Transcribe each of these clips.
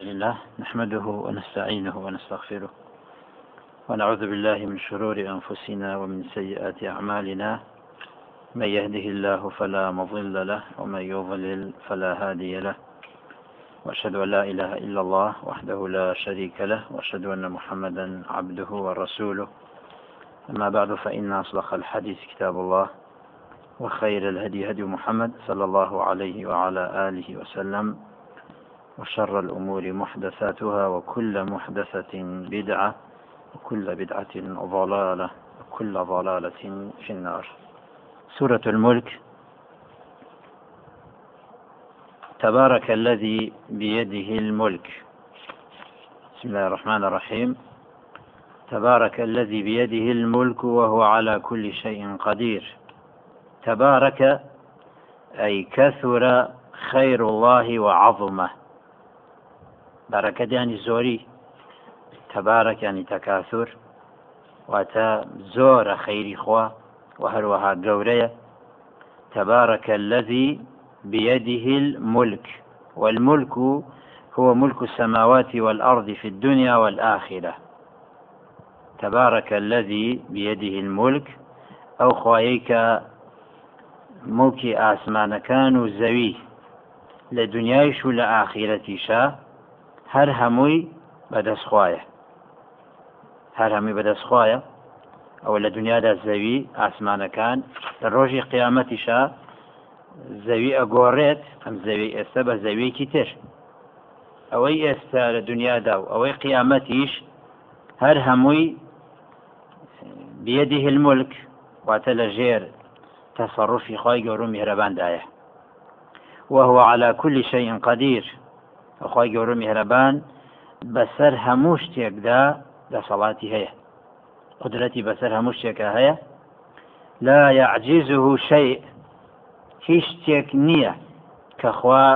لله نحمده ونستعينه ونستغفره. ونعوذ بالله من شرور أنفسنا ومن سيئات أعمالنا. من يهده الله فلا مضل له ومن يضلل فلا هادي له. وأشهد أن لا إله إلا الله وحده لا شريك له وأشهد أن محمدا عبده ورسوله. أما بعد فإن أصدق الحديث كتاب الله وخير الهدي هدي محمد صلى الله عليه وعلى آله وسلم. وشر الأمور محدثاتها وكل محدثة بدعة وكل بدعة ضلالة وكل ضلالة في النار. سورة الملك. تبارك الذي بيده الملك. بسم الله الرحمن الرحيم. تبارك الذي بيده الملك وهو على كل شيء قدير. تبارك أي كثر خير الله وعظمه. زوري تبارك يعني تكاثر واتا زور خير خوا وهروها قورية تبارك الذي بيده الملك والملك هو ملك السماوات والأرض في الدنيا والآخرة. تبارك الذي بيده الملك أو خوايك و زەوی لە دنیایش و لە ئاخیرەتیشا هەر هەمووی بەدەستخوایە. هەر هەمووی بەدەستخوایە. ئەوە لە دنیادا زەوی ئاسمانەکان. لە ڕۆژی قیامەتیشا زەوی ئەگۆڕێت ئەم زەوی ئێستا بە زەویەکی تر. ئەوەی ئێستا لە دنیادا و ئەوەی قیامەتیش هەر هەمووی بێدی هلمولک واتە لە ژێر تصرفی خی گەور و میهرەباندایە. وهو على كل شيء قدير. خی گەور و میهرەبان بەسەر هەموو شتێکدا دەسەڵاتی هەیە. قدرەتی بەسەر هەموو شتێکە هەیە. لا يعجزه شيء هیچ شتێک نییە کە خوا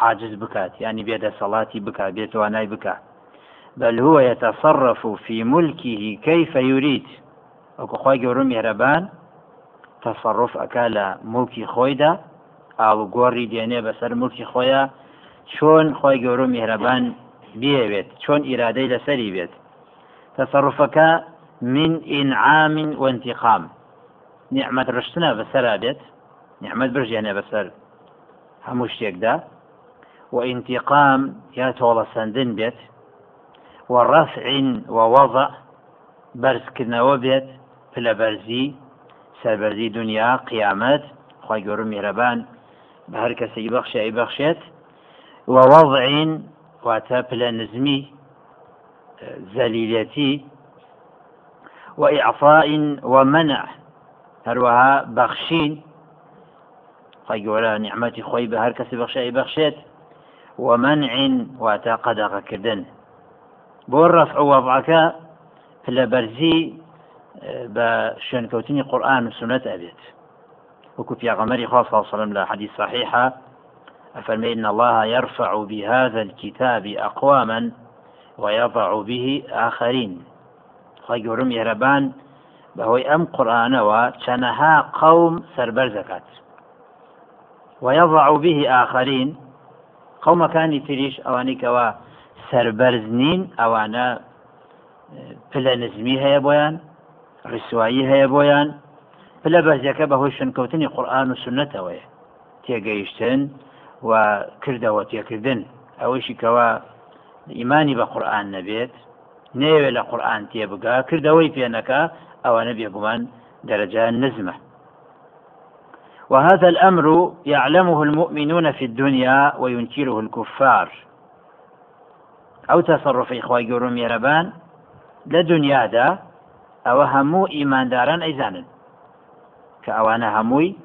عاجز بکات يعني بێ دەسەڵاتی بک بێتوانای بکە بل هو يتصرف في ملكه كيف يريد. وەکو خی گەور و میهرەبان تەسەڕف ئەکا لە ملکی خۆیدا ئاڵگۆڕی دێنێ بەسەر ملکی خۆیە چۆن خۆی گەورە میهرەبان بێوێت چۆن ئیرادەی لەسەری بێت. تەسەڕفەکە من ئینعام وانتقام نیعممەد ڕشتنە بەسەرا بێت نیعممەد برژێنێ بەسەر هەموو شتێکدا. وئینتقام یا تۆڵە سندن بێت وەڕەفع ووەضع بەرزکردنەوە بێت پلە بەرزی سەربەرزی دنیا قیامەت خی گەور میێرەبان بە هەر کەسێکی بەخشایی بەخشێت. پلە نزمی زەلیلەتی وإعطاء ومنع گەورە نیعممەتی خۆی بە هەر کەسی بەخشایی بەخشێت ومنع واتە قەدەغەکردن بۆ ڕەفع وەضعەکە پلە بەرزی بە شوێنکەوتنی قورآن و سنت ئەبێت وكو في غمر خاص صلى الله عليه وسلم حديث صحيحة أفرمي إن الله يرفع بهذا الكتاب أقواما ويضع به آخرين. خيورم يهربان بهوي أم قرآن وشنها قوم سربر زكاة ويضع به آخرين قوم كان تريش أواني كوا سربرزنين أوانا پلە نزمی هەیە بۆیان ڕیسایی هەیە بۆیان. پلە بەزیەکە بەهۆی شنکەوتنی قورآن و سنتەوەیە. تێگەیشتن و کردەوە تێکردن. ئەوەیشی کەوا ئیمانی بە قورآن نەبێت نێوێت لە قورآن تێبگا کردەوەی پێنەکە ئەوانە بێگومان درجة نزمة وهذا الأمر يعلمه المؤمنون في الدنيا وينكره الكفار. أو تصرف إخوة جورم يربان لدنيا دا ئەوە هەموو ئیمانداران ئەیزانن. کە ئەوانە هەمووی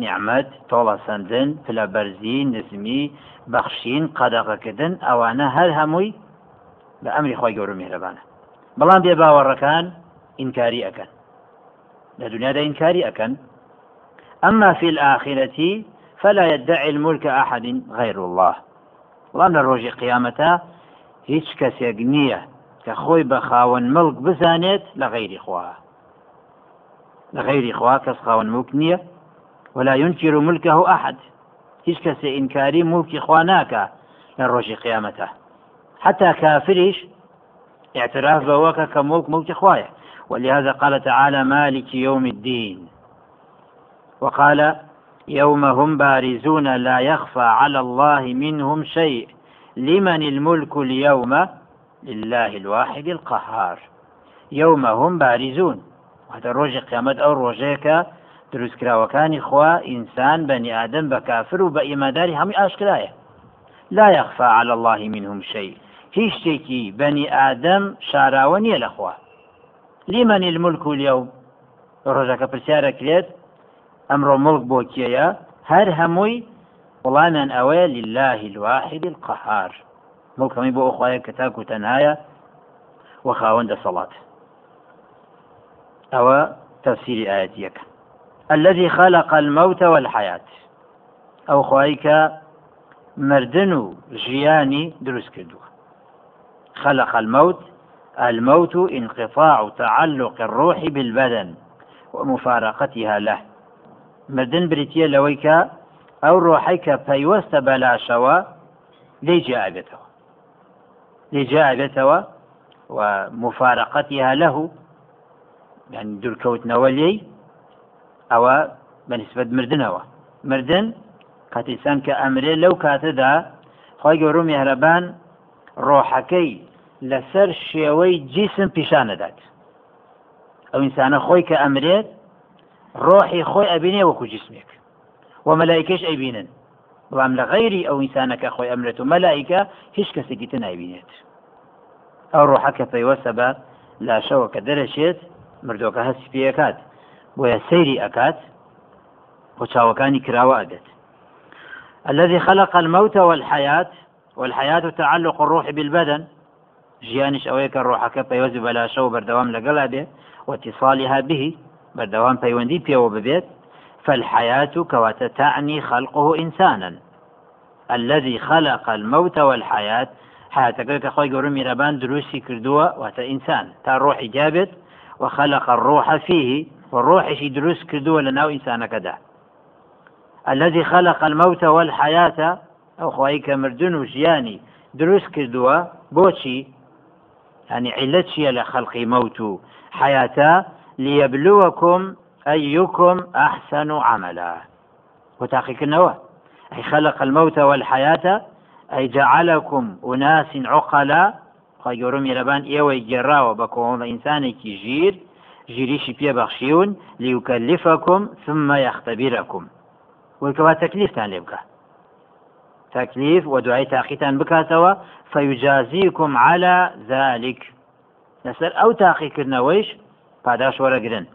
نیعممەد تۆڵە سندن پلە بەرزی نزمی بەخشین قەدەغەکردن ئەوانە هەر هەمووی بە ئەمری خۆی گەور میهرەبانە بەڵام بێ باوەڕەکان ئینکاری ئەەکەن لە دنیادا ئینکاری ئەەکەن أما في الآخرة فلا يدعي الملك أحد غير الله. بەڵام لە ڕۆژی قیامەتە هیچ کەسێک نییە کە خۆی بە خاوەن ملک بزانێت لە غیری خوا. لە غیری خوا کەس خاوەن ملک نییە. ولا ينكر ملكه أحد. هیچ کەسێ ئینکاری ملکی خوا ناکە لە ڕۆژی حتى کافریش اعتراف بەوە ئەکا کە ملک ملکی خوایە ولهذا قال تعالى مالك يوم الدين. وقال يوم هم بارزون لا يخفى على الله منهم شيء. لمن الملك اليوم؟ لله الواحد القهار. يوم هم بارزون. هذا ڕۆژی قیامەت ئەو ڕۆژەیەکە دروستکراوەکانی خوا ئینسان بەنی ئادەم بە کافر و بە ئیماداری هەمووی ئاشکرایە. لا يخفى على الله منهم شيء هیچ شتێکی بەنی ئادەم شاراوە نییە لەخوا لیمەنی الملك اليوم. ڕۆژەکە پرسیارەکرێت ئەمڕۆ مڵک بۆ کێیە هەر هەمووی وڵامیان ئەوەیە لله الواحد القهار. مڵکەمی بۆ ئەوخوایە کە تاکو تەنهایە و خاوەن دەسەڵات. ئەو تەفسیری ئایەتێک الذي خلق الموت والحياة. أو خوايك مردن جياني دروس كدو خلق الموت الموت انقطاع تعلق الروح بالبدن ومفارقتها له. مردن بريتيا لويك أو روحيك بيوست بلا شوا ليجا أبتوا ليجا أبتوا ومفارقتها له. يعني دوورکەوتنەوە لێی ئەوە بەنسبت مردنەوە. مردن کاتیسان کە ئەمرێ لەو کاتەدا خی گەورە میهرەبان ڕۆحەکەی لەسەر شێوەی جیسم پیشانەدات ئەو ئینسانە خۆی کە ئەمرێت ڕۆحی خۆی ئەبینێ وەکو جسمێک و مەلایکش ئەبینن. بەڵام لە غەیری ئەو ئینسانەکە خۆی ئەمرێت و مەلایکە هیچ کەسێکی تر نایبینێت. ئەو ڕۆحەکە پەیوەسە بە لاشەوە کە دەرەشێت مردۆکە هەستی پێەکات بۆیە سەیری ئەکات بۆ چاوەکانی کراوە الذي خلق الموت والحياة والحياة تعلق الروح بالبدن. ژیانش ئەوەیە کە ڕۆحەکە پەیوەزی بەلاشە و بەردەوام لەگەڵا بێ واتصالها به بەردەوام پەیوەندی پێوە ببێت فالحياة كواتە تعني خلقه إنسانا. الذي خلق الموت والحياة حياتەکە کە خۆی گەورە میرەبان دروستی کردووە واتە ئینسان تا ڕۆحی جابێت وخلق الروح فيه. والروح شي دروس كردوه لناو إنسان كدا الذي خلق الموت والحياة أو خواهيك مردن وجياني دروس كردوه بوشي يعني علتشي لخلق موت حياة ليبلوكم أيكم أحسن عملا. وتحقيق النواه أي خلق الموت والحياة أي جعلكم أناس گەورە میێرەبان ئێوەی گێڕاوە بە کۆمە ئینسانێکی ژیر ژیریشی پێبەخشیون لیوکەلیفەکم ثم یختەبیرەکم وەکەوا تەکلیفتان لێ بکە. تەکلیف و دوای تاقیتان بکاتەوە فەیجازیکم على ذلك لەسەر ئەو تاقیکردنەوەیش پاداش وەرەگرن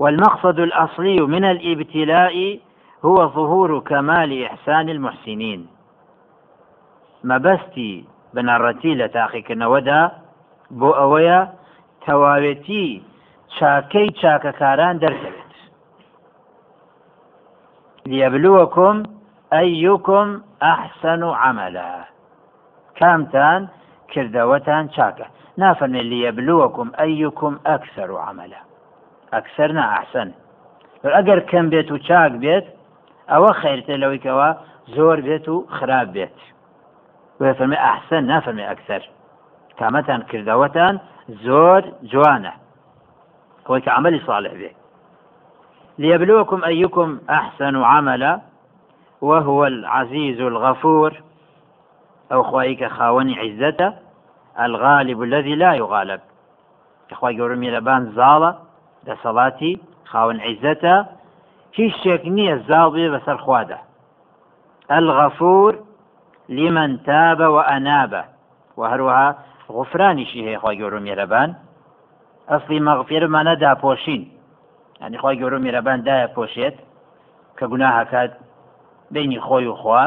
والمقصد الأصلي من الإبتلاء هو ظهور كمال إحسان المحسنين. مەبەستی بنەڕەتی لە تاقیکردنەوەدا بۆ ئەوەیە تەواوێتی چاکەی چاکەکاران دەرکەوێت لیەبلووەکم ئەیکم ئەحسن و عملە کامتان کردەوەتان چاکە. نافەرمێ لیەبلووەکم ئەیکم ئەکسەر و عملە ئەکسەر نا ئەحسن ئەگەر کەم بێت و چاک بێت ئەوە خیرتە لەوەیکەوە زۆر بێت و خراپ بێت. ويفرمي أحسن نافرمي أكثر كامتان كردوتان زور جوانة هو كعمل صالح به ليبلوكم أيكم أحسن عملا وهو العزيز الغفور. أو خوايك خاوني عزته الغالب الذي لا يغالب. إخوة يقولون لبان زالة ده صلاتي خاون عزته هیچ شێک نییە زاڵ بێ بەسەر خوادا. الغەفور لمن تاب وأناب وهروها غفرانیشی هەیە خی گەورە میێرەبان ئەسلی مەغفێرمانە داپۆشین. ئەنی خی گەورە میێرەبان دایە پۆشێت کە گوناهکات بینی خۆی و خوا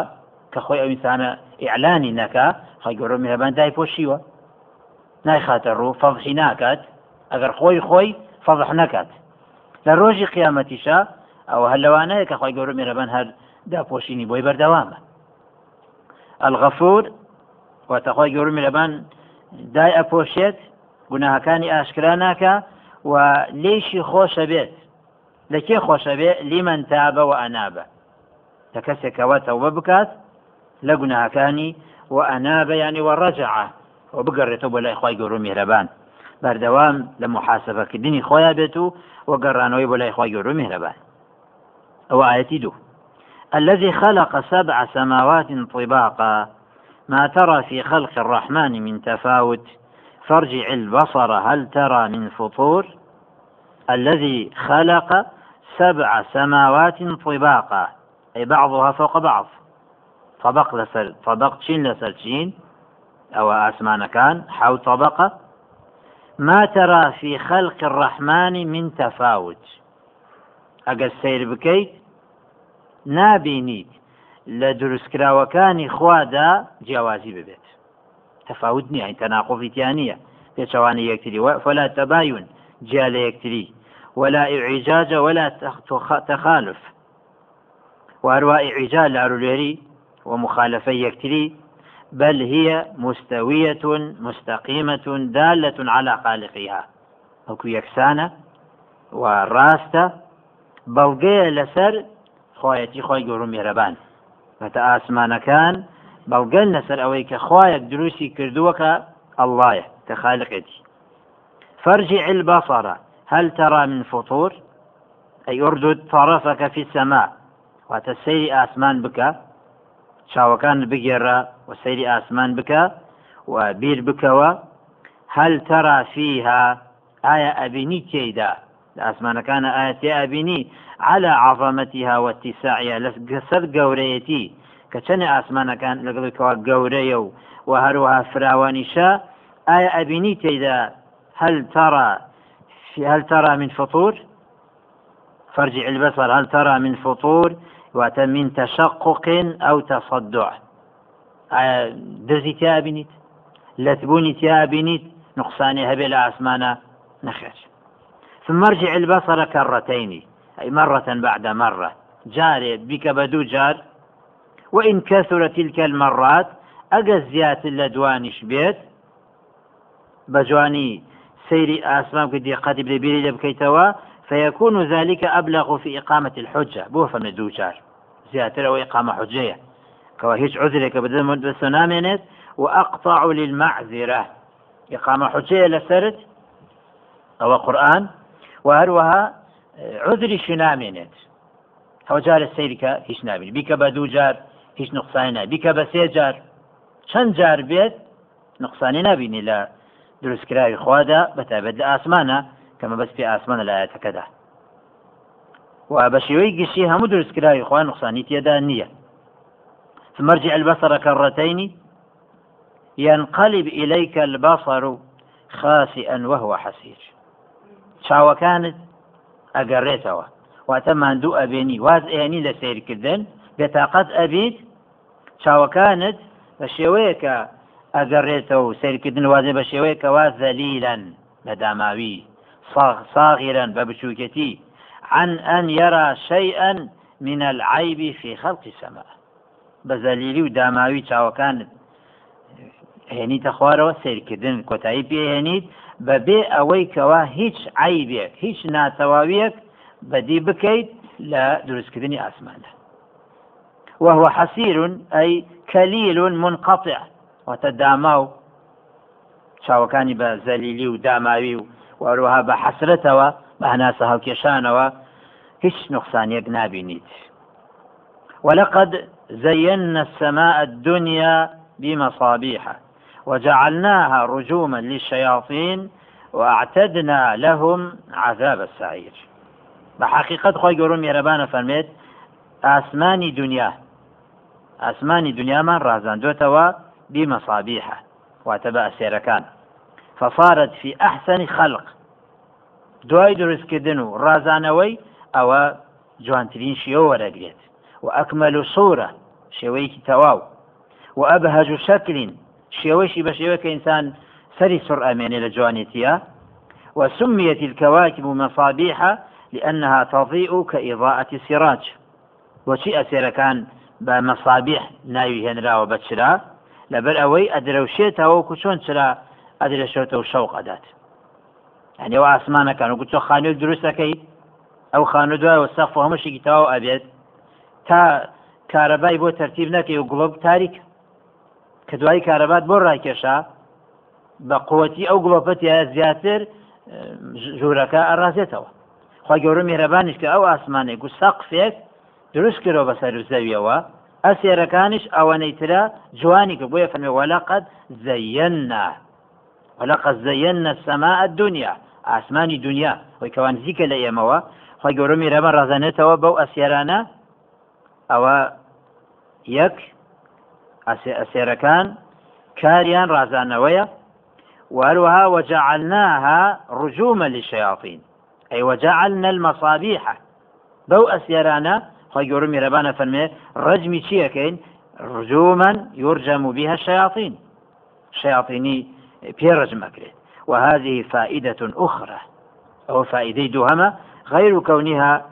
کە خۆی ئەو ئینسانە ئیعلانی نەکا خی گەورە میێرەبان دای پۆشیوە نایخاتە ڕوو فەضحی ناکات ئەگەر خۆی خۆی فەضح نەکات. لە ڕۆژی قیامەتیشا ئەو هەلوانەیە کە خی گەورە میێرەبان هەر داپۆشینی بۆی بەردەوامە. الغەفور واتەخوای گەورمی لەبان دای ئەپۆشێت گوناهەکانی ئاشکرا ناکە و لێشی خۆشە بێت. لە کێ خۆشە بێ؟ لیمەن تابە و ئەنابە. لە کەسێکەوە تەوبە بکات لە گوناهەکانی وأناب يعني ورجع وبقرته بلا إخوة يقولوا مهربان بەردەوام لە محاسبەکردنی خۆیان بێت و وەگەڕانەوەی بۆ لای خۆی گەورە میهرەبان. ئەو ئاەتی دوو الذي خلق سبع سماوات طباقا. ما ترى في خلق الرحمن من تفاوت؟ فارجع البصر هل ترى من فطور؟ الذي خلق سبع سماوات طباقا أي بعضها فوق بعض. طبق لسر طبق لسر تشين أو أسمان كان حو طبقة ما ترى في خلق الرحمن من تفاوت؟ ئەگەر سیر بکەیت نابینیت لە دروستکراوەکانی خوادا جیاوازی ببێت. تەفاوت نییە تەناقۆفیتیان نییە. پێچەوانی یەکتری فلا تەباون جیا لە یەکتری. ولا ئیعیجاجە ولا تەخالف. وهروە ئیعیجا لارولێری ومخالفە یەکتری بل هي مستوية مستقيمة دالة على خالقها وەکو یەکسانە و ڕاستە بەڵگەیە لەسەر خۆیەتی خۆی گەور و مێرەبان. بەتە ئاسمانەکان بەڵگەن لەسەر ئەوەی کە خوایەک دروستی کردووەکە ئەلهە کە خالقێتی. فرجع البصر هل ترى من فطور أي أردد طرفك في السماء وتسيري آسمان بك چاوەکان بگێڕە و سەیری ئاسمان بکە و هەل تەرا فيها ئایا ئەبینی تێیدا لە ئاسمانەکانە ئایا تێ ئەبینی على عظەمەتیها واتیساعە لە سەر گەورەیەتی کە چەنە ئاسمانەکان لەگەڵکەوە گەورەیە و و هەروەها ئەبینی تێیدا هەل تەرا هل ترى من فطور؟ فارجع البصر. هل ترى من فطور؟ واتە من تەشقق ئەو تەصدع دەزی تیا بینیت لەتبوونی تیا بینیت نقصانی هەبێ ثم ارجع البصر كرتين أي مرة بعد مرة. جاري بك بدو جار. وإن كثر تلك المرات أجزيات لدوانش بيت؟ بجواني. سيري أسمام كدي قد بيري لبكيتوا فيكون ذلك أبلغ في إقامة الحجة. بو فمن دوجار زياتر أو إقامة حجية. كوا هيج عذرك بدل مدرسة نامنت وأقطع للمعذرة. إقامة حجية لسرت. أو قرآن؟ وهروها عذري شنامنت هو جار السيرك هيش نابن بك بدو جار هيش نقصان بك بسي جار. چەند جار بێت؟ نقصانی نبینی لە دروستکراوی خوادا بەتابەت لە ئاسمانە کەمە بەس پێ ئاسمانە لایەتەکەدا و بە شێوەی گشتی هەموو دروستکراوی خوا نقصانی تێدا نییە. ثم ارجع البصر كرتين ينقلب إليك البصر خاسئا وهو حسير. چاوەکانت ئەگەڕێتەوە. واتە ماندوو ئەبێنی. واز ئێنی لە سیرکردن بێتاقەت ئەبیت چاوەکانت بە شێوەیە کە ئەگەڕێتەوە و سیرکردن وازێ بە شێوەیە کە وا زەلیلەن لە داماوی. صاغرا ببشوكتي عن أن يرى شيئا من العيب في خلق السماء. بەزەلیلی و داماوی چاوەکانت. هێنیتە خوارەوە سیرکردن کۆتایی پێهێنیت بەبێ ئەوەی کەوا هیچ عیبێک هیچ ناتەواویەک بەدی بکەیت لە دروستکردنی ئاسمانە وهو حسير أي كليل منقطع وتداما و چاوەکانی بە زەلیلی و داماوی و وەروها بە حەسرەتەوە بە هەناسە هەڵکێشانەوە هیچ نقصانیەک نابینیت. ولقد زينا السماء الدنيا بمصابيح. وجعلناها رجوما للشياطين وأعتدنا لهم عذاب السعير. بحقيقة خوي قولون يربانا فرميت آسماني دنيا آسماني دنيا من رازان دوتوا بمصابيح واتبع سيركان فصارت في أحسن خلق. دوای دروستکردن و ڕازانەوەی ئەوە جوانترین شێوە وەرەگرێت. و ئەکمەل و سوورە شێوەیەکی تەواو. و ئەبهەج و شەکلین شێوەشی بە شێوە کە ئینسان سەری سڕ ئەمێنێ لە جوانیتە وسميت الكواكب مصابيح لأنها تضيء كإضاءة السراج وشي أسير كان بمصابيح ناوي هنرا وبتشرا لبل أوي أدروشيتا وكشون شرا أدروشيتا وشوق أدات يعني وأسمانا كانوا قلت خانو دروسكي أو خانو دوا وسقف وهمشي كتاو أبيت تا کارەبای بۆ ترتیب نەکەی و گڵۆپ تاریکە کە دوایی کارەبات بۆ ڕایکێشا بە قوتی ئەو گڵۆپەتیە زیاتر ژوورەکە ئەڕازێتەوە. خوا گەورە میێرەبانیش کە ئەو ئاسمانێک و سەقفێک دروست کردەوە بە سەر زەویەوە ئەسێرەکانیش ئەوەنەی ترە جوانی کە بۆیە فەرمێ ولقد زينا ولقد زينا السماء الدنيا ئاسمانی دنیا. خۆی کەوان نزیکە لە ئێمەوە خۆی گەورە میرەمە ڕازانێتەوە بەو ئەسیێرانە ئەوە یەک ئەسێرەکان کاریان ڕازانەوەیە وهروها وجعلناها رجوما للشياطين. أي وجعلنا المصابيح. بو أسيرانا. گەورە میرەبانە فەرمێ ڕەجمی چیەکەین رجوما يرجم بها الشياطين. شياطيني بيرجم أكريت وهذه فائدة أخرى. أو فائدة دوهمة غير كونها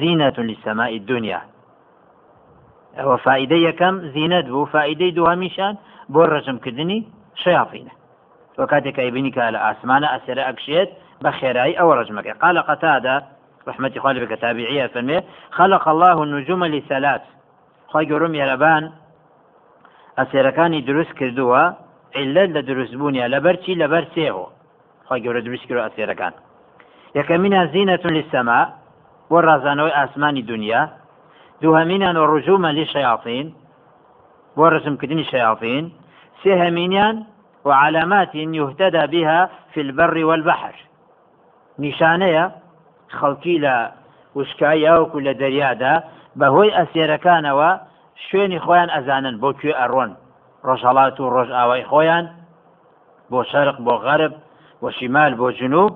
زينة للسماء الدنيا. أو فائدة يكم زينة بو فائدة دوهمشان بۆ ڕەجمکردنی شياطينه وكاتك ابنك على آسمان أسر أكشيت بخيراي أو رجمك قال قتادة رحمة خالد كتابعية فمي خلق الله النجوم لثلاث خواهي قرم يلبان ئەسێرەکانی دروست کردووە علت لە دروستبوونیە لەبەرچی لەبەر سێهۆ. خۆی گەورە دروست کرد ئەسێرەکان یەکەمینە زیینەتون لی سەما بۆ ڕازانەوەی ئاسمانی دنیا دووهەمینان و ڕژومە لی شەیاطین بۆ ڕزمکردنی شەیاطین سێهەمینیان وعلامات يهتدى بها في البر والبحر نیشانەیە خەڵکی لە وشکایی یاوەکو لە دەریادا بەهۆی ئەسێرەکانەوە شوێنی خۆیان ئەزانن بۆ کوێ ئەڕۆن. ڕۆژهڵات و ڕۆژ ئاوای خۆیان بۆ شەرق بۆ غەرب بۆ شیمال بۆ جنوب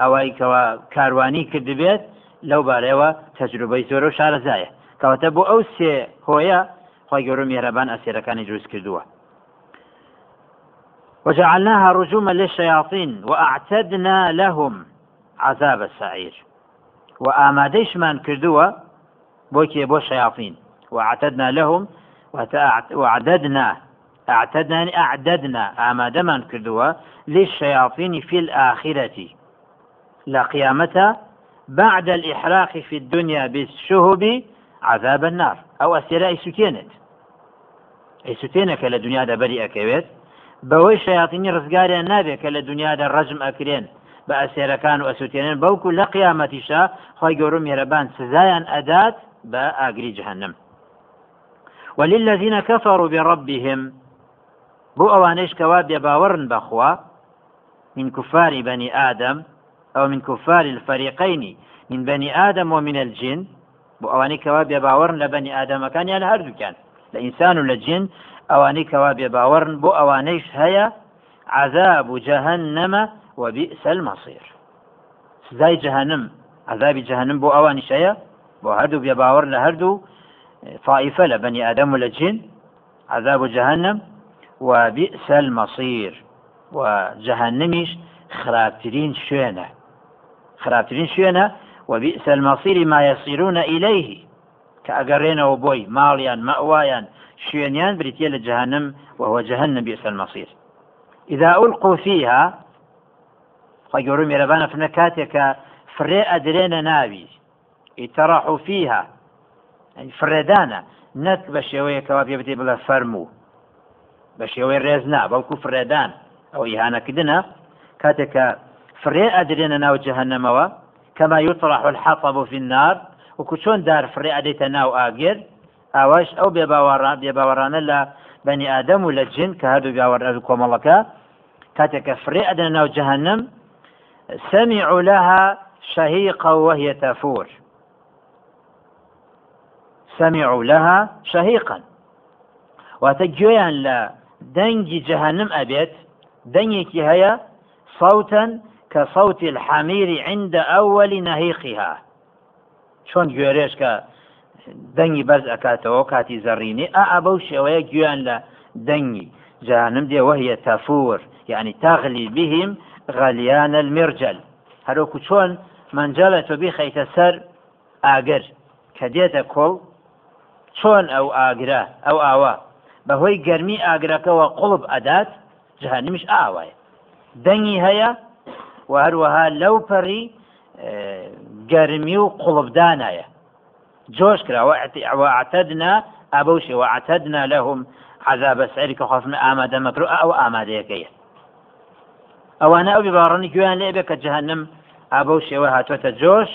ئەوەی کەەوە کاروانی کردبێت لەو بارەوە تەجروبەی زۆر و شارەزایە. کەواتە بۆ ئەو سێ هۆیە خۆی گەورە میێرەبان ئەسێرەکانی دروست کردووە. وجعلناها رجوما للشياطين وأعتدنا لهم عذاب السعير. وئامادەیشمان کردووە بۆ کێ بۆ الشياطين وأعتدنا لهم وأعددنا اعتدنا يعني أعددنا ئامادەمان کردووە للشياطين في الآخرة. لا قيامة بعد الإحراق في الدنيا بالشهب عذاب النار. ئەو ئەستێرە ئەیسوتێنێت ئەیسوتێنێ کە لە دنیادا بەری ئەکەوێت. بەوەی شیاطینی ڕزگاریان نابێت کە لە دنیادا ڕەجم ئەکرێن بە ئەسێرەکان و ئەسووتێنن بەوکو لە قیامەتیشا خۆی گەورە میێرەبان سزایان ئەدات جهنم. وللذين كفروا بربهم. بو ئەوانەیش کەوا بێباوەڕن بەخوا من كفار بني آدم. أو من كفار الفريقين. من بني آدم ومن الجن. بو أواني كوا بێباوەڕن لە بني آدم كان يعني هەردوو كان. لإنسان ولا جن ئەوانەی کەوا بێ باوەڕن بۆ عذاب و جەهنەمە و بئس المەصير سزای جەهنم عذابی جەهنم بۆ ئەوانیش هەیە بۆ هەردوو بێ باوەڕ لە لبني آدم ولا عذاب جهنم وبئس المصير. وجهنميش خرابترين شوينة. خرابترين شوينة وبئس المصير ما يصيرون إليه. كأقرين وبوي ماليان مأوايان شوێنیان بریتە لە جهنم وهو جهنم بئس المصير. إذا ألقوا فيها خيورو ميربانا کاتێکە فرێ ئەدرێنە ناوی ئیتەڕاح فيها. فرێدانە نەت بە شێوەیەکەوا پێ بتێ بڵە فەرموو بە شێوەی ڕێزنا بەڵکو فرێدان ئەو ئیهانەکردنە کاتێکە فرێ ئەدرێنە ناو جهنمەوە كما يطرح الحطب في النار وكو چۆن دار فرێ ئەدەیتە ناو ئاگرد ئاواش ئەو بێباوەڕان بێباوەڕانە لە بەنی ئادەم و لە جن کە هەردوو باوەڕ کۆمەڵەکە کاتێکە فرێ ئەدەن ناو سمعوا لها شهيقا وهي تفور. سمعوا لها شهيقا. واتجويان لا. دنجي جهنم أبيت. دنيكي هيا صوتا كصوت الحمير عند أول نهيقها. شون جوێرێش کە دەنگی بەرز ئەکاتەوە کاتی زەڕینی؟ ئا بەو شێوەیە گویان لە دەنگی. جانم دێ وهە تەفور یعنی تاغلی بهم غەلیانە المرجل. هەروکو چۆن منجەلە تۆ بیخەیتە سەر ئاگەر کە دێتە کۆڵ چۆن ئەو ئاگرا ئەو ئاوا؟ بەهۆی گەرمی ئاگرەکەەوە قوڵب ئەدات جهنمیش ئاوایە. دەنگی هەیە و هەروەها لەو پەڕی گەرمی و قوڵبدانایە. جۆش کراوەعتەدنا ئەبەو شێوەعتەدنا لەهم حەذا بەسەری کە خۆفن ئامادە مەکرو ئەو ئامادەیەەکەیە ئەوانە ئەو بیباڕنی گویان لێبێ کە جەهنم ئابەو شێوە هاتوۆتە جۆش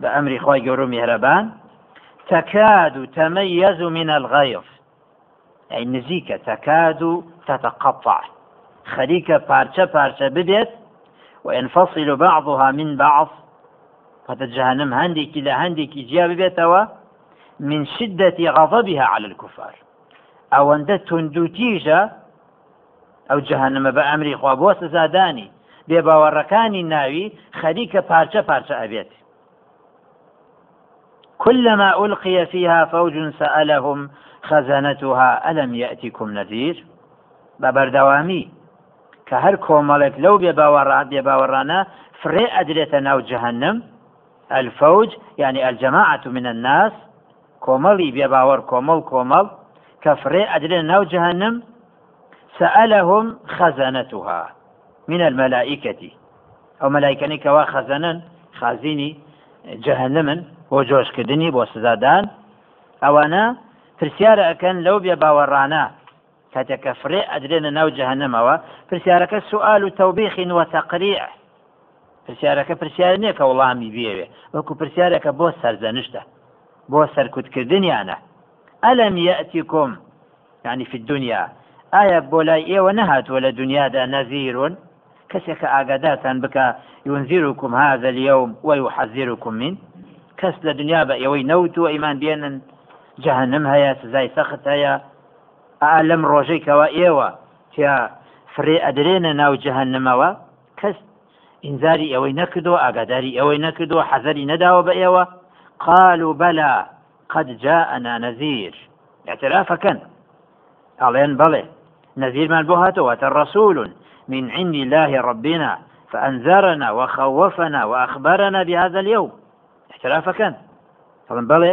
بە ئەمری خۆی گەور و میهرەبان تەکاد و تەمەیەز و منە الغەیف ئەی نزیکە تەکاد و تەتەقەپع خەریکە پارچە پارچە بدێت وينفصل بعضها من بعض فتجهنم هندي كلا هندي جياب بيتوا من شدة غضبها على الكفار. أو أن تندوتيجة أو جهنم بأمر خوابوس زاداني. بێباوەڕەکانی الناوي خەریکە پارچە پارچە ئەبێت كلما ألقي فيها فوج سألهم خزنتها ألم يأتكم نذير؟ ببردوامي. کە هەر کۆمەڵێک لەو بێ باوەڕات بێ باوەڕانە فرێ ئەدرێتە ناو جەهنم الفەوج یعنی ئەلجەماعەت من الناس کۆمەڵی بێ باوەڕ کۆمەڵ کۆمەڵ کە فرێ ئەدرێت ناو جەهنم سەئەلەهم خەزانەتها من المەلائیکەتی ئەو مەلایکەنی کەوا خەزەنن خازینی جەهنمن بۆ جۆشکردنی بۆ سزادان. ئەوانە پرسیارە ئەەکەن لەو بێ باوەڕانە کاتێککە فرێ ئەدرێنە ناو جەهنمەوە پرسیارەکە سوال و تەوبیخین وە تەقریع پرسیار نییە کە وڵامی بێوێ وەکو پرسیارەکە بۆ سەرزەنشتە بۆ سەرکوتکردنیانە ئەلم یەتیکم يعني في الدنيا. ئایا بۆ لای ئێوە نەهاتووە لە دنیادا نەزیرون کەسێکە ئاگاداتان بکە ينذركم هذا اليوم ويحذركم من. کەس لە دنیا بە ئێوەی و بێنن جەهنم هەیە سزای سەخت هەیە ئا لەم ڕۆژەیکەوە ئێوە تیا فرێ ئەدرێنە ناو جەهنمەوە کەس ئینزاری ئەوەی نەکردو ئاگاداری ئەوەی نەکردو حەزەری نەداوە بە ئێوە قالوا بەلا قد جاءنا نذير. اعترافەکەن ئەڵێن بەڵێ نذيرمان بۆ هاتەوەتە رسول. من عند الله ربنا فأنذرنا وخوفنا وأخبرنا بهذا اليوم. احترافەکەن هەڵم بەڵێ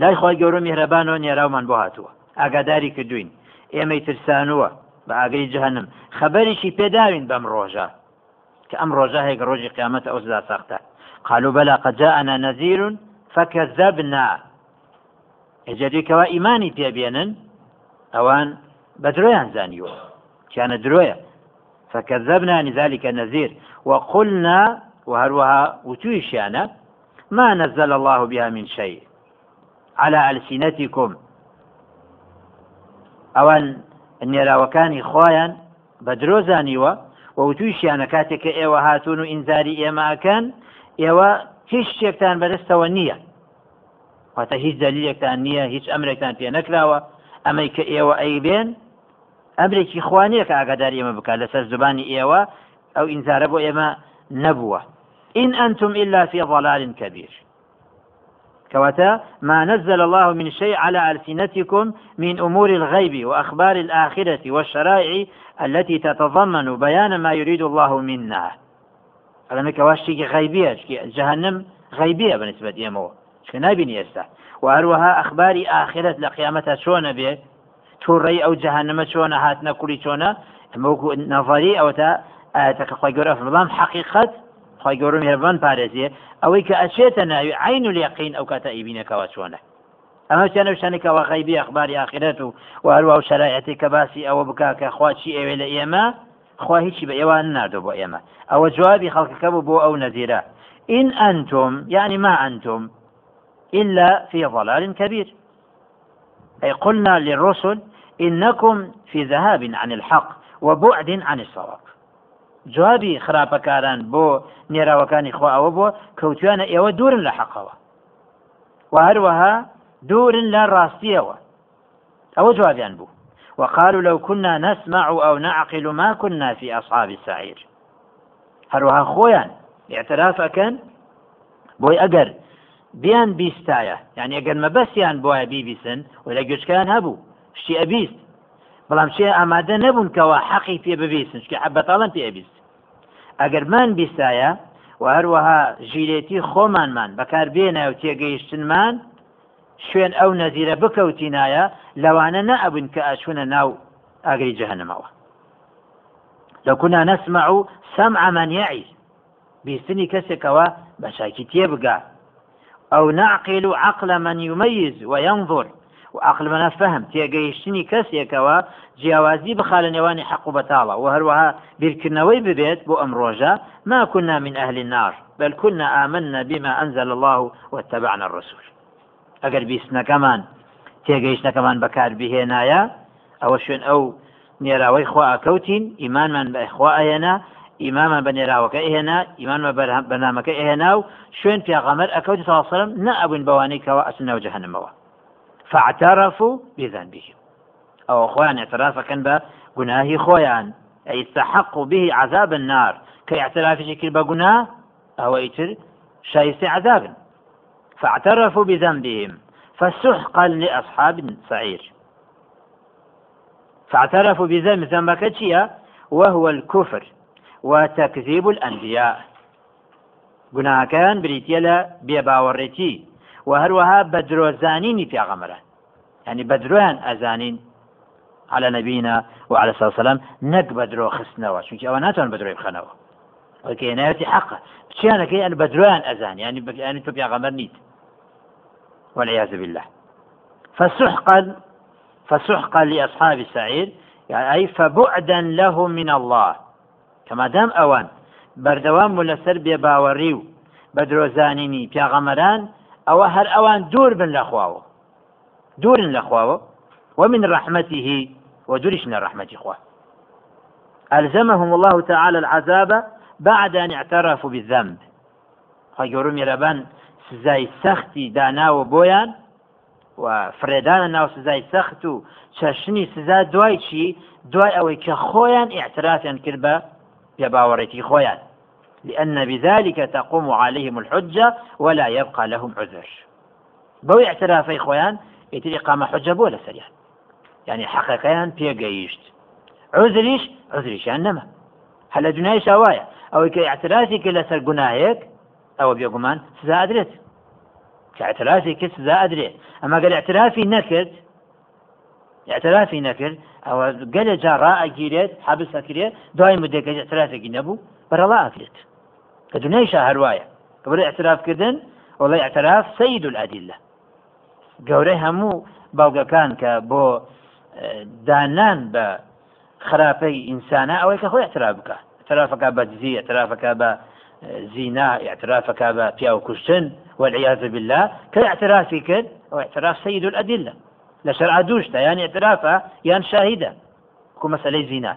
لای خۆی گەورە میهرەبانەوە نێراومان بۆ هاتووە ئاگاداری کردوین. ئێمەی ترسانووە بە ئاگری جهنم خەبەریشی پێداوین بەم ڕۆژە. کە ئەم ڕۆژە هەیە ڕۆژی قیامەت ئەو زدا ساختە. قالوا بلا قد جاءنا نذير فكذبنا. ئەجدێکەوە ئیمانی پێبێنن ئەوان بە درۆیان زانیوە. كان درۆیە؟ فكذبنا لذلك النذير وقلنا وهروها وتويشيانا ما نزل الله بها من شيء. على ألسنتكم. ئەوان نێراوەکانی خۆیان بە درۆزانیوە و وتویشیانە کاتێک کە ئێوە هاتوون و ئینزاری ئێماکەن ئێوە هیچ شتێکتان بەدەستەوە نییە. واتە هیچ دلیلێکتان نییە هیچ ئەمرێکتان پێ نەکراوە. ئەمەی کە ئێوە ئەیبێن ئەمرێکی خوانیە کە ئاگادار ئێمە بکات لەسەر زبانی ئێوە ئەو ئینزارە بۆ ئێمە نەبووە. إن أنتم إلا في ضلال كبير. كوتا ما نزل الله من شيء على ألسنتكم من أمور الغيب وأخبار الآخرة والشرائع التي تتضمن بيان ما يريد الله منا. هذا كواشي غيبية جهنم غيبية بالنسبة يمو شكنابين يستا وأروها أخبار آخرة لقيامتها شون به توڕی ئەو جەهانەمە چۆنە هاتنە کوری چۆنە نظری ئەو تا ئاەتەکە خۆی گەورە حقیقت خی گەورم هێبان پارێزیە. ئەوەی کە ئەچێتە ناوی عین و لیقین ئەو کاتە ئیبینەکەەوە چۆنە. ئەمە چیانە شانێکەوە غیبی ئەخباری آخرەت و وهروە و شرایەتی کە باسی ئەوە بک کە خواچی ئێوێ لە ئێمە خوا هیچی بە ئێوان نردو بۆ ئێمە. ئەوە جوابی خەڵکەکە بوو بۆ ئەو نەزیرە. إن أنتم يعني ما أنتم إلا في ضلال كبير. أي قلنا للرسل إنكم في ذهاب عن الحق وبعد عن الصواب. جوابی خراپەکاران بۆ نێراوەکانی خوا ئەوە بۆ کەوتوانە ئێوە دوورن لە حەقەوە. و هەروەها دوورن لە ڕاستیەوە. ئەوە جوابیان بوو. وقالوا لو كنا نسمع أو نعقل ما كنا في أصحاب السعير. هەروەها خۆیان اعتراف ئەەکەن بۆی ئەگەر بیان بیستایە یعنی ئەگەر مەبەستیان بۆە بیبیسن و لە گوێچکیان هەبوو. شتی ئەبیست بەڵام شێ ئامادە نەبوون کەەوە حەقی پێ ببیستن شکی حبەتاڵم پێ ئەبیست. ئەگەرمان بیستایە و هەروەها ژیرێتی خۆمانمان بەکاربێنە و تێگەیشتنمان شوێن ئەو نەزیرە بکەوتینایە لەوانە نەئەبن کە ئەچوونە ناو ئاگری جەهنمەوە لو كنا نسمع سمع من يعي. بيستني كسكوا بشاكي تيبقى. أو نعقل عقل من يميز وينظر. و عقلمەە فەهم تێگەیشتنی کەسێکەوە جیاوازی بخا لە نێوانی حەق و بەتاڵە و هەروەها بیرکردنەوەی ببێت بۆ ئەم ڕۆژە ما كنا من أهل النار بل كنا آمنا بما أنزل الله واتبعنا الرسول. ئەگەر بیستنەکەمان تێگەیشتەکەمان بەکار بهێنایە ئەوە شوێن ئەو نێراوەی خوا ئەکەوتین ئیمانمان بەخوا ئەهێنا ئیمامان بە نێراوەکە ئێهێنا ئیمانمە بەنامەکە ئێهێنا و شوێن پیاغەمەر ئەکەوتی ساڵسەرم نەئەبوون بەوانەی کەەوە ئەسنەوە جەهنمەوە فاعترفوا بذنبهم. أو أخوان اعترافا كان بقناه خويان أي استحقوا به عذاب النار. كي اعتراف شكل بقناه أو يتر شايس عذاب فاعترفوا بذنبهم. فسحقا لأصحاب سعير. فاعترفوا بذنب ذنبك وهو الكفر وتكذيب الأنبياء. گوناهەکان بریتە لە بێباوەڕێتی و هەروەها بە درۆزانینی پیاغەمەرە ینی بە درۆیان ئەزانین على نبينا وعلى الصلاة والسلام نك بدرو خسنوا شو كي أواناتهم بدرو يبخنوا وكي نايتي حقه بشيانا كي أنا بدروان أزان يعني بك يعني تبيع غمر نيت والعياذ بالله. فسحقا فسحقا لأصحاب السعير يعني أي فبعدا لهم من الله. کە مادام ئەوان بەردەوام و لەسەر بێباوەڕی و بە درۆزانینی پیاغەمەران ئەوە هەر ئەوان دوور بن لەخواوە دوورن لەخواوە ومن رحمته ودووریش بن لە رحمەتی خوا. ألزمهم الله تعالى العذاب بعد أن اعترفوا بالذنب. خيروا ميربان سزای سەختی داناوە بۆیان و فرێدانە ناو سزای سەخت و سزا دوای چی دوای ئەوەی کە خۆیان ئاعترافیان کرد بە لأن بذلك تقوم عليهم الحجة ولا يبقى لهم عذر. بو اعترافي خويان يتري قام حجة بولا سريعا. يعني حقيقيان بيقيشت. عذريش عذريش يعني نما هل دنيا شوايا أو كي اعترافي كلا سر قناهيك أو بيقومان سزا أدريت. کە اعترافی کرد کەس سزا ئەدرێت. أما کە اعترافی نەکرد اعترافی نەکرد ئەو کات جا ئەگیرێت حبس ئەکرێت دوای مدة اعترافی نەبوو بەرەڵا ئەکرێت کە دنیایشە هەروایە کە بەرە اعترافکردن وڵی اعتراف سید العدیلە گەورەی هەموو باوگەکان کە بۆ دانان بە خراپەی ئینسانە ئەوەی کە خۆی اعتراف بکە اعترافەکە بە دزی اعترافەکە بە زینا اعترافەکە بالله. كي اعترافي كد أو اعتراف سيد الأدلة. لشرع دوشتا يعني اعترافه يعني شاهدة. كو مسألة زينات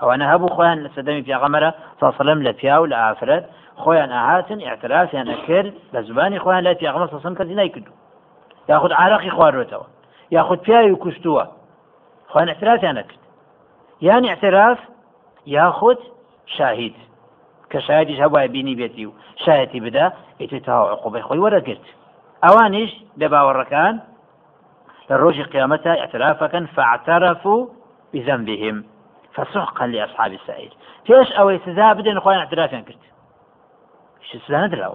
ئەوانە هەبوو خۆیان لە سەدەمی پیاغەمەرە ساسەلم لە پیا و لە ئافرەت خۆیان ئاهاتن اعترافیان ئەکرد لە زبانی خۆیان لای پیاغمە سەسم کەسی نایکردو یاخود عراقی خواردوێتەوە یاخود پیاوی کوشتووە خۆیان اعترافیان نەکرد یان اعتراف یاخود شاهید کە شایدیش هەبووای بینی بێتی و شایەتی بدا ئیتی تاوا عقوبەی خۆی وەرەگرت ئەوانیش لە باوەڕەکان لە ڕۆژی قیامەتە اعترافەکەن فاعترفوا بذنبهم. فسحقا لأصحاب السعير فيش أو سزا بدن أخوان اعترافيان كرت؟ شو سزا ندراو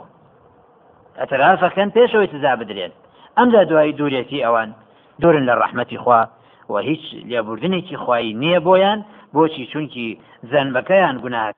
اعترافا كان فيش أو سزا بدريان أم ذا دعاء دوريتي أوان؟ دور للرحمة إخوة وهيج لأبردنك إخوائي نية بويان بوشي چونكي ذنبكيان گناهك